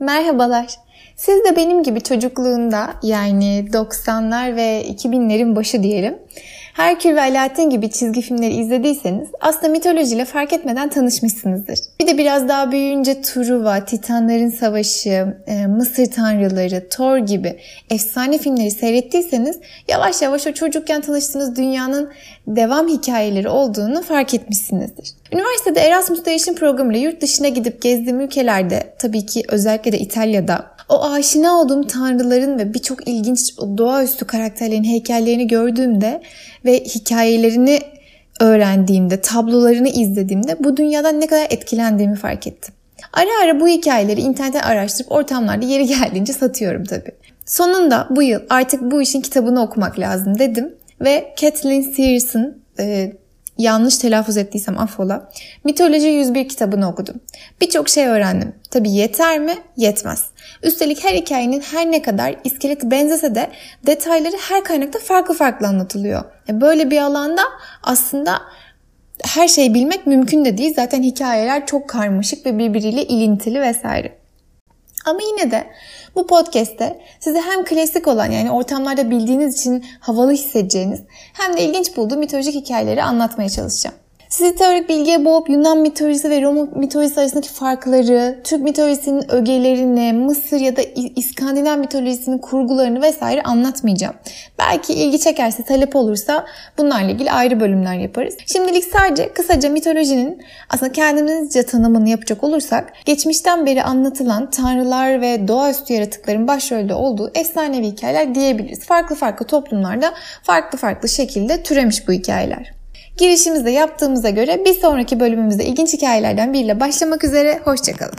Merhabalar. Siz de benim gibi çocukluğunda yani 90'lar ve 2000'lerin başı diyelim Herkül ve Alaaddin gibi çizgi filmleri izlediyseniz aslında mitolojiyle fark etmeden tanışmışsınızdır. Bir de biraz daha büyüyünce Truva, Titanların Savaşı, e, Mısır Tanrıları, Thor gibi efsane filmleri seyrettiyseniz yavaş yavaş o çocukken tanıştığınız dünyanın devam hikayeleri olduğunu fark etmişsinizdir. Üniversitede Erasmus Değişim Programı ile yurt dışına gidip gezdiğim ülkelerde tabii ki özellikle de İtalya'da o aşina olduğum tanrıların ve birçok ilginç doğaüstü karakterlerin heykellerini gördüğümde ve hikayelerini öğrendiğimde, tablolarını izlediğimde bu dünyadan ne kadar etkilendiğimi fark ettim. Ara ara bu hikayeleri internette araştırıp ortamlarda yeri geldiğince satıyorum tabii. Sonunda bu yıl artık bu işin kitabını okumak lazım dedim ve Kathleen Sears'ın e, yanlış telaffuz ettiysem affola. Mitoloji 101 kitabını okudum. Birçok şey öğrendim. Tabi yeter mi? Yetmez. Üstelik her hikayenin her ne kadar iskeleti benzese de detayları her kaynakta farklı farklı anlatılıyor. E, böyle bir alanda aslında her şeyi bilmek mümkün de değil. Zaten hikayeler çok karmaşık ve birbiriyle ilintili vesaire. Ama yine de bu podcast'te size hem klasik olan yani ortamlarda bildiğiniz için havalı hissedeceğiniz hem de ilginç bulduğum mitolojik hikayeleri anlatmaya çalışacağım. Sizi teorik bilgiye boğup Yunan mitolojisi ve Roma mitolojisi arasındaki farkları, Türk mitolojisinin ögelerini, Mısır ya da İskandinav mitolojisinin kurgularını vesaire anlatmayacağım. Belki ilgi çekerse, talep olursa bunlarla ilgili ayrı bölümler yaparız. Şimdilik sadece kısaca mitolojinin aslında kendimizce tanımını yapacak olursak, geçmişten beri anlatılan tanrılar ve doğaüstü yaratıkların başrolde olduğu efsanevi hikayeler diyebiliriz. Farklı farklı toplumlarda farklı farklı şekilde türemiş bu hikayeler. Girişimizde yaptığımıza göre bir sonraki bölümümüzde ilginç hikayelerden biriyle başlamak üzere. Hoşçakalın.